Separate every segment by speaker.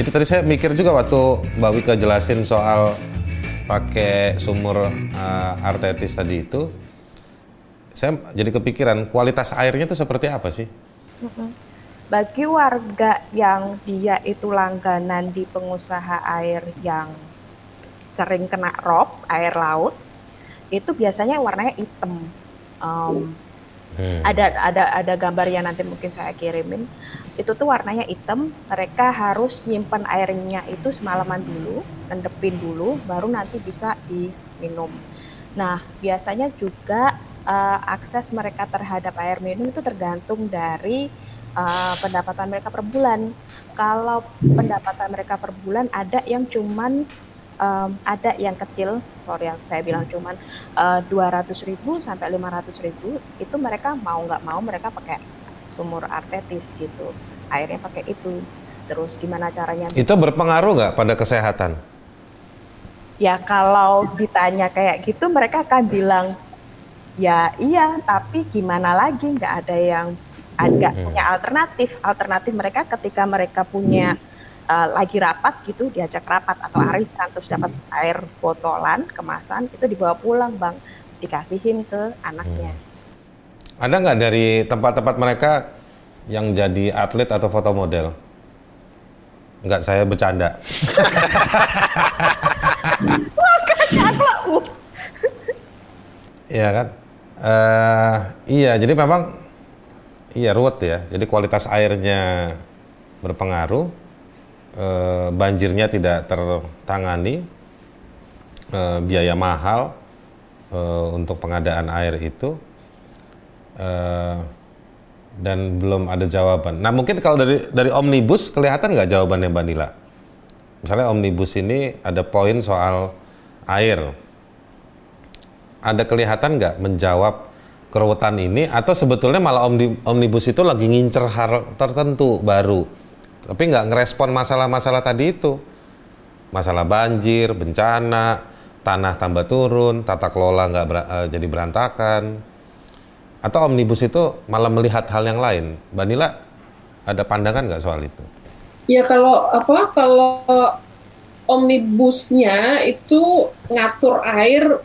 Speaker 1: jadi tadi saya mikir juga waktu Mbak Wika jelasin soal pakai sumur uh, artetis tadi itu, saya jadi kepikiran kualitas airnya itu seperti apa sih?
Speaker 2: Bagi warga yang dia itu langganan di pengusaha air yang sering kena rob air laut, itu biasanya warnanya hitam. Um, hmm. Ada ada ada gambar yang nanti mungkin saya kirimin. Itu tuh warnanya hitam. Mereka harus nyimpan airnya itu semalaman dulu endepin dulu baru nanti bisa diminum. Nah biasanya juga uh, akses mereka terhadap air minum itu tergantung dari uh, pendapatan mereka per bulan. Kalau pendapatan mereka per bulan ada yang cuman um, ada yang kecil, sorry yang saya bilang cuman uh, ratus ribu sampai lima ratus ribu, itu mereka mau nggak mau mereka pakai sumur artetis gitu. Airnya pakai itu. Terus gimana caranya?
Speaker 1: Itu berpengaruh nggak pada kesehatan?
Speaker 2: Ya kalau ditanya kayak gitu mereka akan bilang ya iya tapi gimana lagi? Nggak ada yang ada hmm. punya alternatif. Alternatif mereka ketika mereka punya uh, lagi rapat gitu diajak rapat atau arisan terus dapat air botolan kemasan itu dibawa pulang bang dikasihin ke anaknya hmm.
Speaker 1: Ada nggak dari tempat-tempat mereka yang jadi atlet atau foto model? Nggak, saya bercanda. Iya kan? Uh, iya, jadi memang iya ruwet ya. Jadi kualitas airnya berpengaruh, uh, banjirnya tidak tertangani, uh, biaya mahal uh, untuk pengadaan air itu uh, dan belum ada jawaban. Nah mungkin kalau dari dari omnibus kelihatan nggak jawabannya Mbak Nila? Misalnya omnibus ini ada poin soal air. Ada kelihatan nggak menjawab keruwetan ini atau sebetulnya malah omnibus itu lagi ngincer hal tertentu baru, tapi nggak ngerespon masalah-masalah tadi itu, masalah banjir, bencana, tanah tambah turun, tata kelola nggak ber, uh, jadi berantakan, atau omnibus itu malah melihat hal yang lain? Mbak Nila, ada pandangan nggak soal itu?
Speaker 3: Ya kalau apa kalau omnibusnya itu ngatur air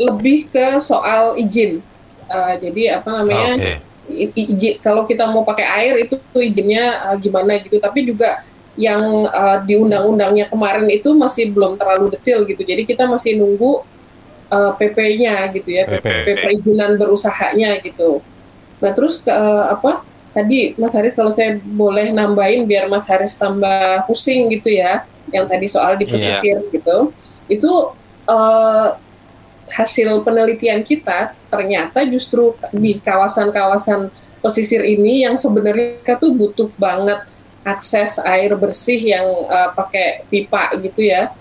Speaker 3: lebih ke soal izin. Uh, jadi apa namanya? Okay. Izin kalau kita mau pakai air itu tuh izinnya uh, gimana gitu. Tapi juga yang uh, di undang-undangnya kemarin itu masih belum terlalu detail gitu. Jadi kita masih nunggu uh, eh, PP-nya gitu ya, PP, PP perizinan berusahanya gitu. Nah terus ke, uh, apa tadi Mas Haris kalau saya boleh nambahin biar Mas Haris tambah pusing gitu ya, yang tadi soal di iya. pesisir yeah. gitu, itu uh, hasil penelitian kita ternyata justru di kawasan-kawasan pesisir ini yang sebenarnya tuh butuh banget akses air bersih yang uh, pakai pipa gitu ya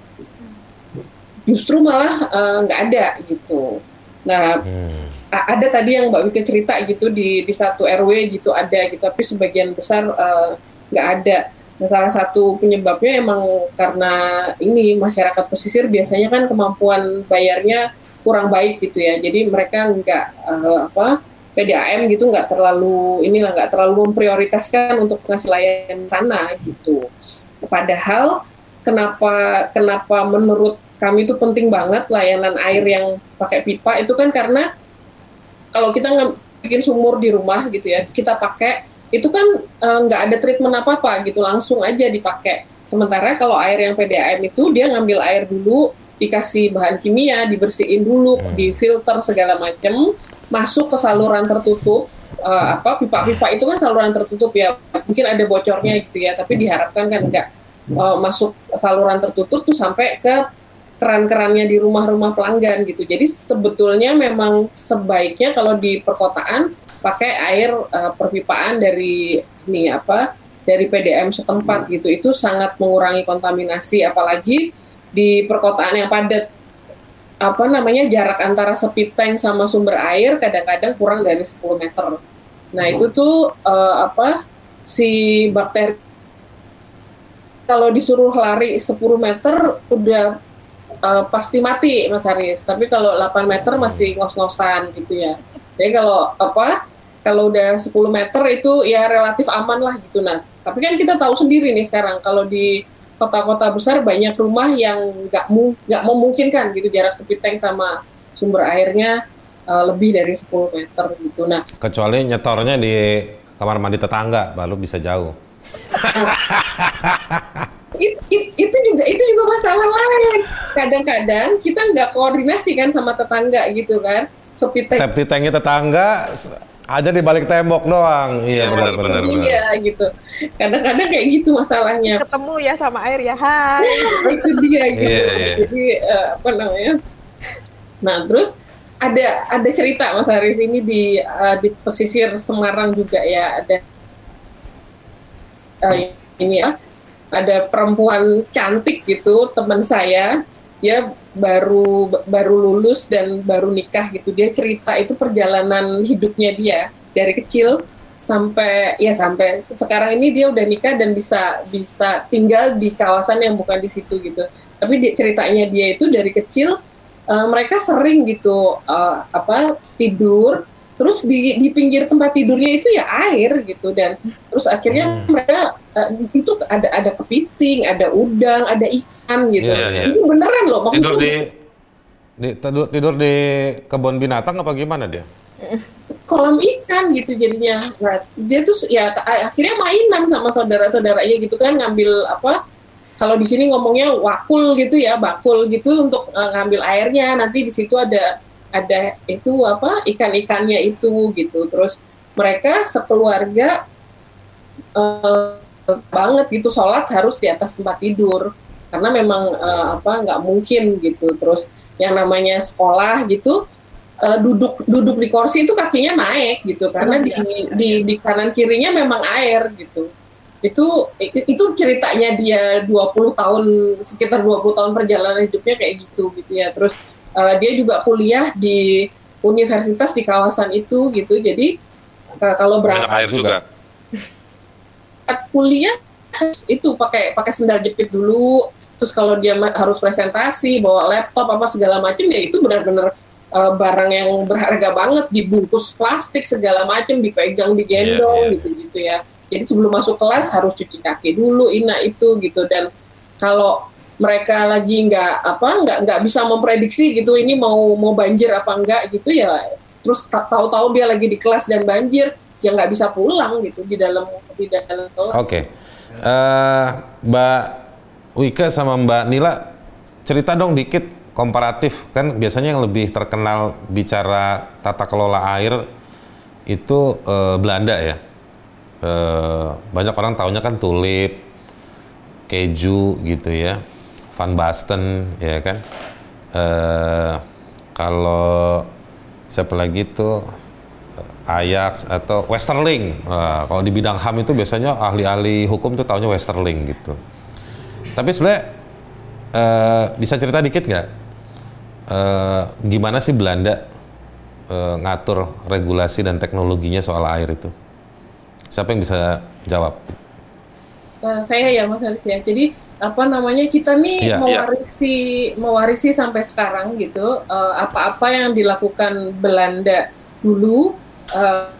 Speaker 3: justru malah eh, nggak uh, ada gitu. Nah, hmm. ada tadi yang Mbak Wika cerita gitu di di satu RW gitu ada gitu, tapi sebagian besar eh, nggak uh, ada. Nah, salah satu penyebabnya emang karena ini masyarakat pesisir biasanya kan kemampuan bayarnya kurang baik gitu ya. Jadi mereka nggak uh, apa PDAM gitu nggak terlalu inilah nggak terlalu memprioritaskan untuk layanan sana gitu. Padahal kenapa kenapa menurut kami itu penting banget layanan air yang pakai pipa itu kan karena kalau kita bikin sumur di rumah gitu ya kita pakai itu kan eh, nggak uh, ada treatment apa apa gitu langsung aja dipakai sementara kalau air yang PDAM itu dia ngambil air dulu dikasih bahan kimia dibersihin dulu hmm. difilter segala macam masuk ke saluran tertutup uh, apa pipa-pipa itu kan saluran tertutup ya mungkin ada bocornya gitu ya tapi diharapkan kan nggak uh, masuk saluran tertutup tuh sampai ke keran-kerannya di rumah-rumah pelanggan gitu. Jadi sebetulnya memang sebaiknya kalau di perkotaan pakai air uh, perpipaan dari ini apa dari PDM setempat gitu. Itu sangat mengurangi kontaminasi apalagi di perkotaan yang padat apa namanya jarak antara septic tank sama sumber air kadang-kadang kurang dari 10 meter. Nah, itu tuh uh, apa si bakteri kalau disuruh lari 10 meter udah uh, pasti mati Mas Haris. Tapi kalau 8 meter masih ngos-ngosan gitu ya. Jadi kalau apa? Kalau udah 10 meter itu ya relatif aman lah gitu nah. Tapi kan kita tahu sendiri nih sekarang kalau di kota-kota besar banyak rumah yang nggak mu nggak memungkinkan gitu jarak septic tank sama sumber airnya uh, lebih dari 10 meter gitu. Nah,
Speaker 1: kecuali nyetornya di kamar mandi tetangga baru bisa jauh.
Speaker 3: it, it, itu juga itu juga masalah lain. Kadang-kadang kita nggak koordinasi kan sama tetangga gitu kan.
Speaker 1: Septic tank. Septic tanknya tetangga aja di balik tembok doang. Iya benar benar.
Speaker 3: Iya gitu. Kadang-kadang kayak gitu masalahnya.
Speaker 2: Ketemu ya sama air ya, hai.
Speaker 3: itu dia gitu. Iya, iya. Jadi uh, apa namanya? Nah terus ada ada cerita Mas Haris ini di uh, di pesisir Semarang juga ya ada uh, ini ya ada perempuan cantik gitu teman saya dia baru baru lulus dan baru nikah gitu. Dia cerita itu perjalanan hidupnya dia dari kecil sampai ya sampai sekarang ini dia udah nikah dan bisa bisa tinggal di kawasan yang bukan di situ gitu. Tapi dia, ceritanya dia itu dari kecil uh, mereka sering gitu uh, apa tidur. Terus di di pinggir tempat tidurnya itu ya air gitu dan terus akhirnya hmm. mereka uh, itu ada ada kepiting ada udang ada ikan gitu. Yeah, yeah. itu beneran loh
Speaker 1: maksudnya. Tidur di, di tidur, tidur di kebun binatang apa gimana dia?
Speaker 3: Kolam ikan gitu jadinya. Nah, dia tuh ya akhirnya mainan sama saudara-saudaranya gitu kan ngambil apa kalau di sini ngomongnya wakul gitu ya bakul gitu untuk uh, ngambil airnya. Nanti di situ ada ada itu apa ikan-ikannya itu gitu. Terus mereka sekeluarga uh, banget gitu sholat harus di atas tempat tidur. Karena memang uh, apa nggak mungkin gitu. Terus yang namanya sekolah gitu uh, duduk duduk di kursi itu kakinya naik gitu. Karena di, di di kanan kirinya memang air gitu. Itu itu ceritanya dia 20 tahun sekitar 20 tahun perjalanan hidupnya kayak gitu gitu ya. Terus uh, dia juga kuliah di universitas di kawasan itu gitu. Jadi kalau berangkat air juga kuliah itu pakai pakai sendal jepit dulu. Terus kalau dia harus presentasi bawa laptop apa segala macam ya itu benar-benar uh, barang yang berharga banget. Dibungkus plastik segala macam dipegang digendong yeah, yeah. gitu-gitu ya. Jadi sebelum masuk kelas harus cuci kaki dulu ina itu gitu. Dan kalau mereka lagi nggak apa nggak nggak bisa memprediksi gitu ini mau mau banjir apa enggak gitu ya terus tahu-tahu dia lagi di kelas dan banjir ya nggak bisa pulang gitu di dalam di dalam.
Speaker 1: Oke, okay. uh, eh, Mbak Wika sama Mbak Nila cerita dong dikit komparatif kan biasanya yang lebih terkenal bicara tata kelola air itu uh, Belanda ya. Uh, banyak orang tahunya kan tulip, keju gitu ya. Van Basten ya kan uh, kalau siapa lagi itu Ajax atau Westerling. Nah, kalau di bidang HAM itu biasanya ahli-ahli hukum tuh taunya Westerling gitu. Tapi sebenarnya uh, bisa cerita dikit nggak? Uh, gimana sih Belanda uh, ngatur regulasi dan teknologinya soal air itu? Siapa yang bisa jawab?
Speaker 3: Uh, saya ya Mas Haris ya. Jadi apa namanya kita nih yeah, mewarisi yeah. mewarisi sampai sekarang gitu uh, apa-apa yang dilakukan Belanda dulu uh,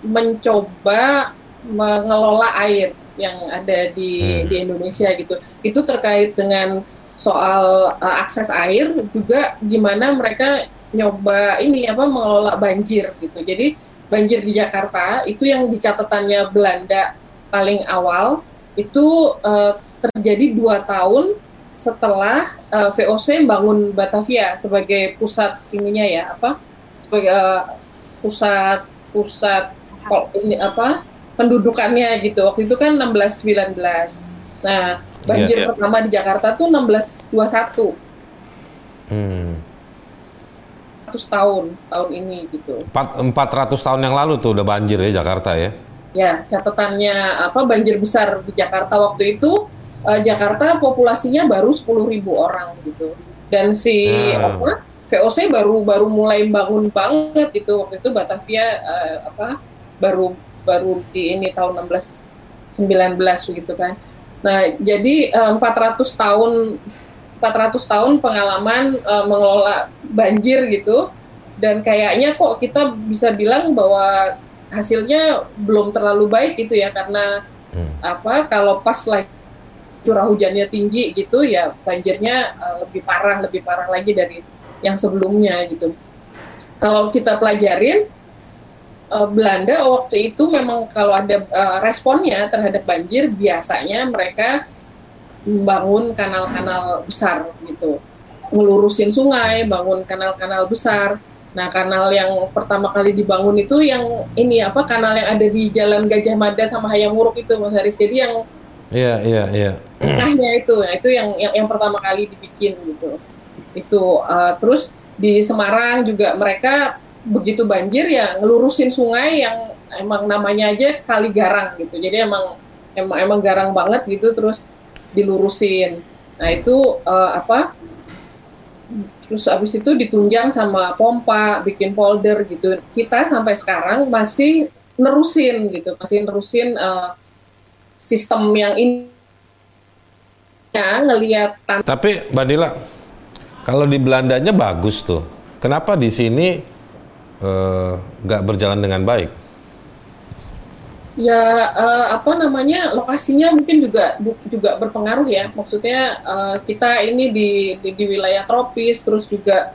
Speaker 3: mencoba mengelola air yang ada di hmm. di Indonesia gitu itu terkait dengan soal uh, akses air juga gimana mereka nyoba ini apa mengelola banjir gitu jadi banjir di Jakarta itu yang di catatannya Belanda paling awal itu uh, terjadi dua tahun setelah uh, VOC bangun Batavia sebagai pusat ininya ya apa sebagai uh, pusat pusat ini apa pendudukannya gitu waktu itu kan 1619 nah banjir yeah, yeah. pertama di Jakarta tuh 1621 hmm. 100 tahun tahun ini gitu
Speaker 1: 400 tahun yang lalu tuh udah banjir ya Jakarta ya
Speaker 3: Ya, catatannya apa banjir besar di Jakarta waktu itu uh, Jakarta populasinya baru 10.000 orang gitu. Dan si hmm. apa VOC baru baru mulai bangun banget gitu waktu itu Batavia uh, apa baru baru di ini tahun 16 19 gitu kan. Nah, jadi uh, 400 tahun 400 tahun pengalaman uh, mengelola banjir gitu dan kayaknya kok kita bisa bilang bahwa hasilnya belum terlalu baik gitu ya karena hmm. apa kalau pas lagi curah hujannya tinggi gitu ya banjirnya uh, lebih parah lebih parah lagi dari yang sebelumnya gitu kalau kita pelajarin uh, Belanda waktu itu memang kalau ada uh, responnya terhadap banjir biasanya mereka membangun kanal-kanal besar gitu ngelurusin sungai bangun kanal-kanal besar Nah, kanal yang pertama kali dibangun itu yang ini apa kanal yang ada di Jalan Gajah Mada sama Hayam Wuruk itu Mas Haris. Jadi yang
Speaker 1: Iya, iya, iya.
Speaker 3: Tengahnya itu, nah itu yang, yang yang pertama kali dibikin gitu. Itu uh, terus di Semarang juga mereka begitu banjir ya ngelurusin sungai yang emang namanya aja kali garang gitu. Jadi emang emang emang garang banget gitu terus dilurusin. Nah, itu uh, apa? terus abis itu ditunjang sama pompa bikin folder gitu kita sampai sekarang masih nerusin gitu masih nerusin uh, sistem yang ini ya ngelihat
Speaker 1: tapi Mbak Dila kalau di Belandanya bagus tuh kenapa di sini eh, nggak uh, berjalan dengan baik
Speaker 3: Ya uh, apa namanya lokasinya mungkin juga juga berpengaruh ya. Maksudnya uh, kita ini di, di di wilayah tropis, terus juga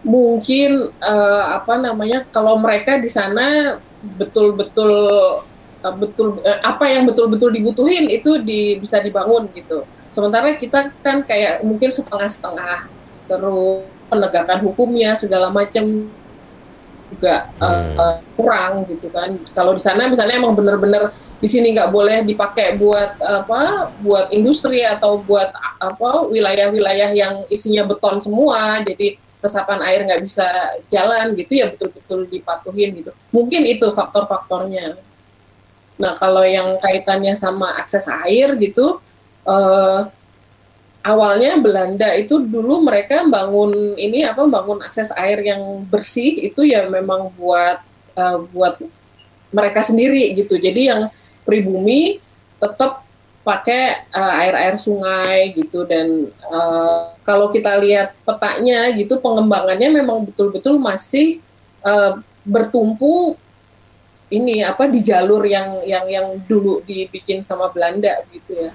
Speaker 3: mungkin uh, apa namanya kalau mereka di sana betul-betul betul apa yang betul-betul dibutuhin itu di, bisa dibangun gitu. Sementara kita kan kayak mungkin setengah-setengah terus penegakan hukumnya segala macam juga hmm. uh, kurang gitu kan. Kalau di sana misalnya emang bener-bener di sini nggak boleh dipakai buat apa, buat industri atau buat apa wilayah-wilayah yang isinya beton semua, jadi resapan air nggak bisa jalan gitu ya betul-betul dipatuhin gitu. Mungkin itu faktor-faktornya. Nah kalau yang kaitannya sama akses air gitu. Uh, awalnya Belanda itu dulu mereka bangun ini apa bangun akses air yang bersih itu ya memang buat uh, buat mereka sendiri gitu. Jadi yang pribumi tetap pakai uh, air-air sungai gitu dan uh, kalau kita lihat petanya gitu pengembangannya memang betul-betul masih uh, bertumpu ini apa di jalur yang yang yang dulu dibikin sama Belanda gitu ya.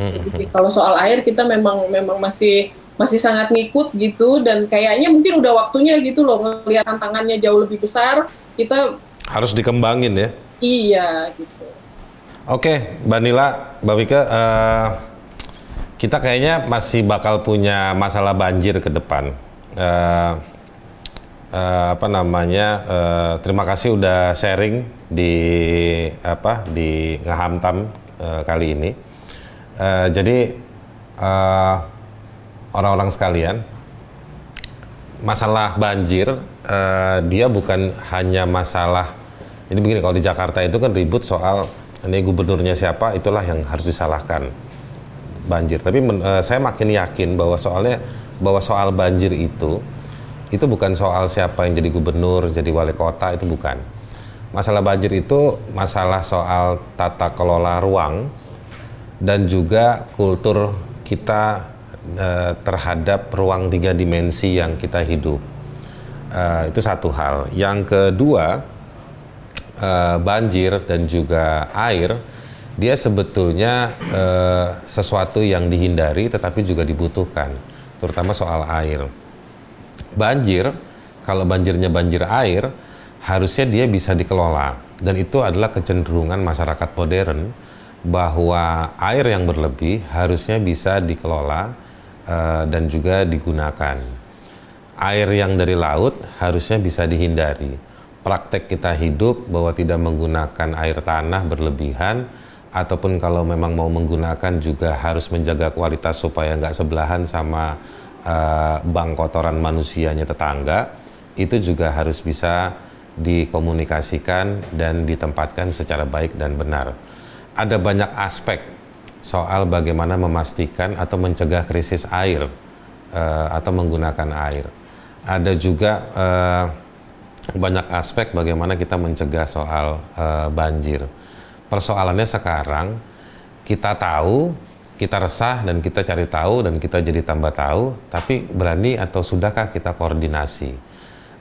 Speaker 3: Jadi kalau soal air kita memang memang masih masih sangat ngikut gitu dan kayaknya mungkin udah waktunya gitu loh ngelihat tantangannya jauh lebih besar kita
Speaker 1: harus dikembangin ya.
Speaker 3: Iya gitu.
Speaker 1: Oke, Mbak Nila, Mbak Wika, uh, kita kayaknya masih bakal punya masalah banjir ke depan. Uh, uh, apa namanya? Uh, terima kasih udah sharing di apa di Ngahamtam uh, kali ini. Uh, jadi eh, orang-orang sekalian, masalah banjir uh, dia bukan hanya masalah. Ini begini kalau di Jakarta itu kan ribut soal ini gubernurnya siapa, itulah yang harus disalahkan banjir. Tapi men, uh, saya makin yakin bahwa soalnya bahwa soal banjir itu itu bukan soal siapa yang jadi gubernur, jadi wali kota itu bukan. Masalah banjir itu masalah soal tata kelola ruang dan juga kultur kita uh, terhadap ruang tiga dimensi yang kita hidup. Uh, itu satu hal. Yang kedua, uh, banjir dan juga air, dia sebetulnya sesuatu yang dihindari tetapi juga dibutuhkan, terutama soal air. Banjir, kalau banjirnya banjir air, harusnya dia bisa dikelola dan itu adalah kecenderungan masyarakat modern bahwa air yang berlebih harusnya bisa dikelola uh, dan juga digunakan. Air yang dari laut harusnya bisa dihindari. Praktek kita hidup bahwa tidak menggunakan air tanah berlebihan ataupun kalau memang mau menggunakan juga harus menjaga kualitas supaya nggak sebelahan sama uh, bank kotoran manusianya tetangga itu juga harus bisa dikomunikasikan dan ditempatkan secara baik dan benar ada banyak aspek soal bagaimana memastikan atau mencegah krisis air uh, atau menggunakan air. Ada juga uh, banyak aspek bagaimana kita mencegah soal uh, banjir. Persoalannya sekarang kita tahu, kita resah dan kita cari tahu dan kita jadi tambah tahu, tapi berani atau sudahkah kita koordinasi?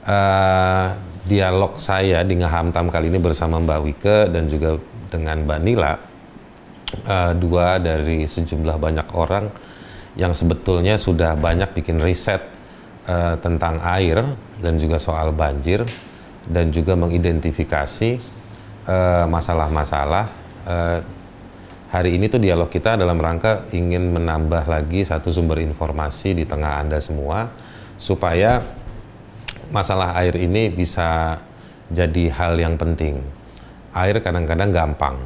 Speaker 1: Uh, dialog saya di Ngahamtam kali ini bersama Mbak Wike dan juga dengan Banila, uh, dua dari sejumlah banyak orang yang sebetulnya sudah banyak bikin riset uh, tentang air dan juga soal banjir dan juga mengidentifikasi masalah-masalah uh, uh, hari ini tuh dialog kita dalam rangka ingin menambah lagi satu sumber informasi di tengah Anda semua supaya masalah air ini bisa jadi hal yang penting. Air kadang-kadang gampang.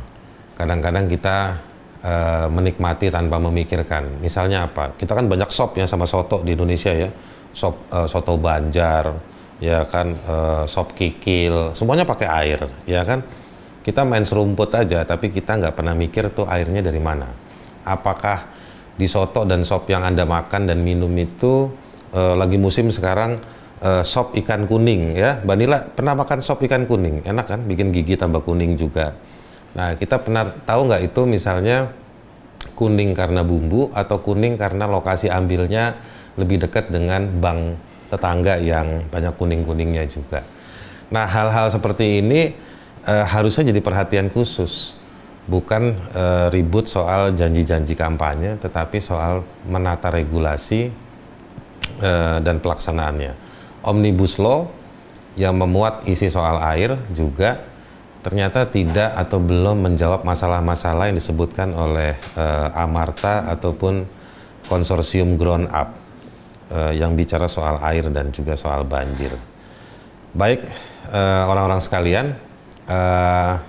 Speaker 1: Kadang-kadang kita uh, menikmati tanpa memikirkan. Misalnya apa? Kita kan banyak sop ya sama soto di Indonesia ya. Sop uh, soto Banjar, ya kan uh, sop kikil, semuanya pakai air, ya kan? Kita main serumput aja, tapi kita nggak pernah mikir tuh airnya dari mana. Apakah di soto dan sop yang anda makan dan minum itu uh, lagi musim sekarang uh, sop ikan kuning ya. Mbak Nila pernah makan sop ikan kuning? Enak kan? Bikin gigi tambah kuning juga. Nah, kita pernah tahu nggak itu misalnya kuning karena bumbu atau kuning karena lokasi ambilnya lebih dekat dengan bank tetangga yang banyak kuning-kuningnya juga. Nah, hal-hal seperti ini uh, harusnya jadi perhatian khusus bukan uh, ribut soal janji-janji kampanye, tetapi soal menata regulasi uh, dan pelaksanaannya. Omnibus Law yang memuat isi soal air juga ternyata tidak atau belum menjawab masalah-masalah yang disebutkan oleh uh, Amarta ataupun konsorsium Ground Up uh, yang bicara soal air dan juga soal banjir. Baik orang-orang uh, sekalian, uh,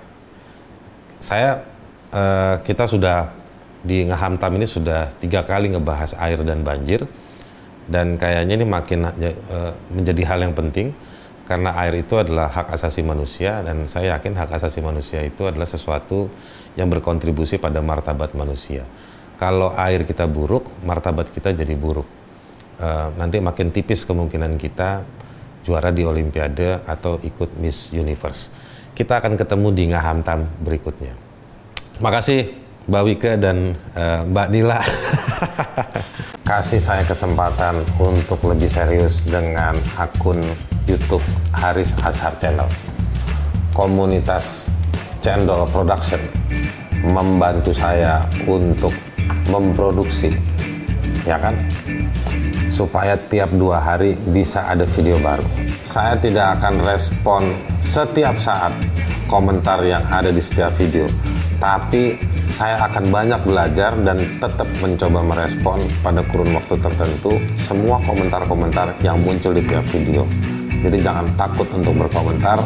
Speaker 1: saya uh, kita sudah di Ngahamtam ini sudah tiga kali ngebahas air dan banjir dan kayaknya ini makin uh, menjadi hal yang penting karena air itu adalah hak asasi manusia dan saya yakin hak asasi manusia itu adalah sesuatu yang berkontribusi pada martabat manusia. Kalau air kita buruk, martabat kita jadi buruk. Uh, nanti makin tipis kemungkinan kita juara di Olimpiade atau ikut Miss Universe. Kita akan ketemu di Ngahamtam berikutnya. Makasih Mbak Wika dan uh, Mbak Nila kasih saya kesempatan untuk lebih serius dengan akun YouTube Haris Ashar Channel. Komunitas Cendol Production membantu saya untuk memproduksi, ya kan? Supaya tiap dua hari bisa ada video baru. Saya tidak akan respon setiap saat komentar yang ada di setiap video, tapi saya akan banyak belajar dan tetap mencoba merespon pada kurun waktu tertentu semua komentar-komentar yang muncul di tiap video. Jadi jangan takut untuk berkomentar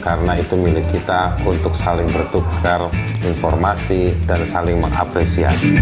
Speaker 1: karena itu milik kita untuk saling bertukar informasi dan saling mengapresiasi.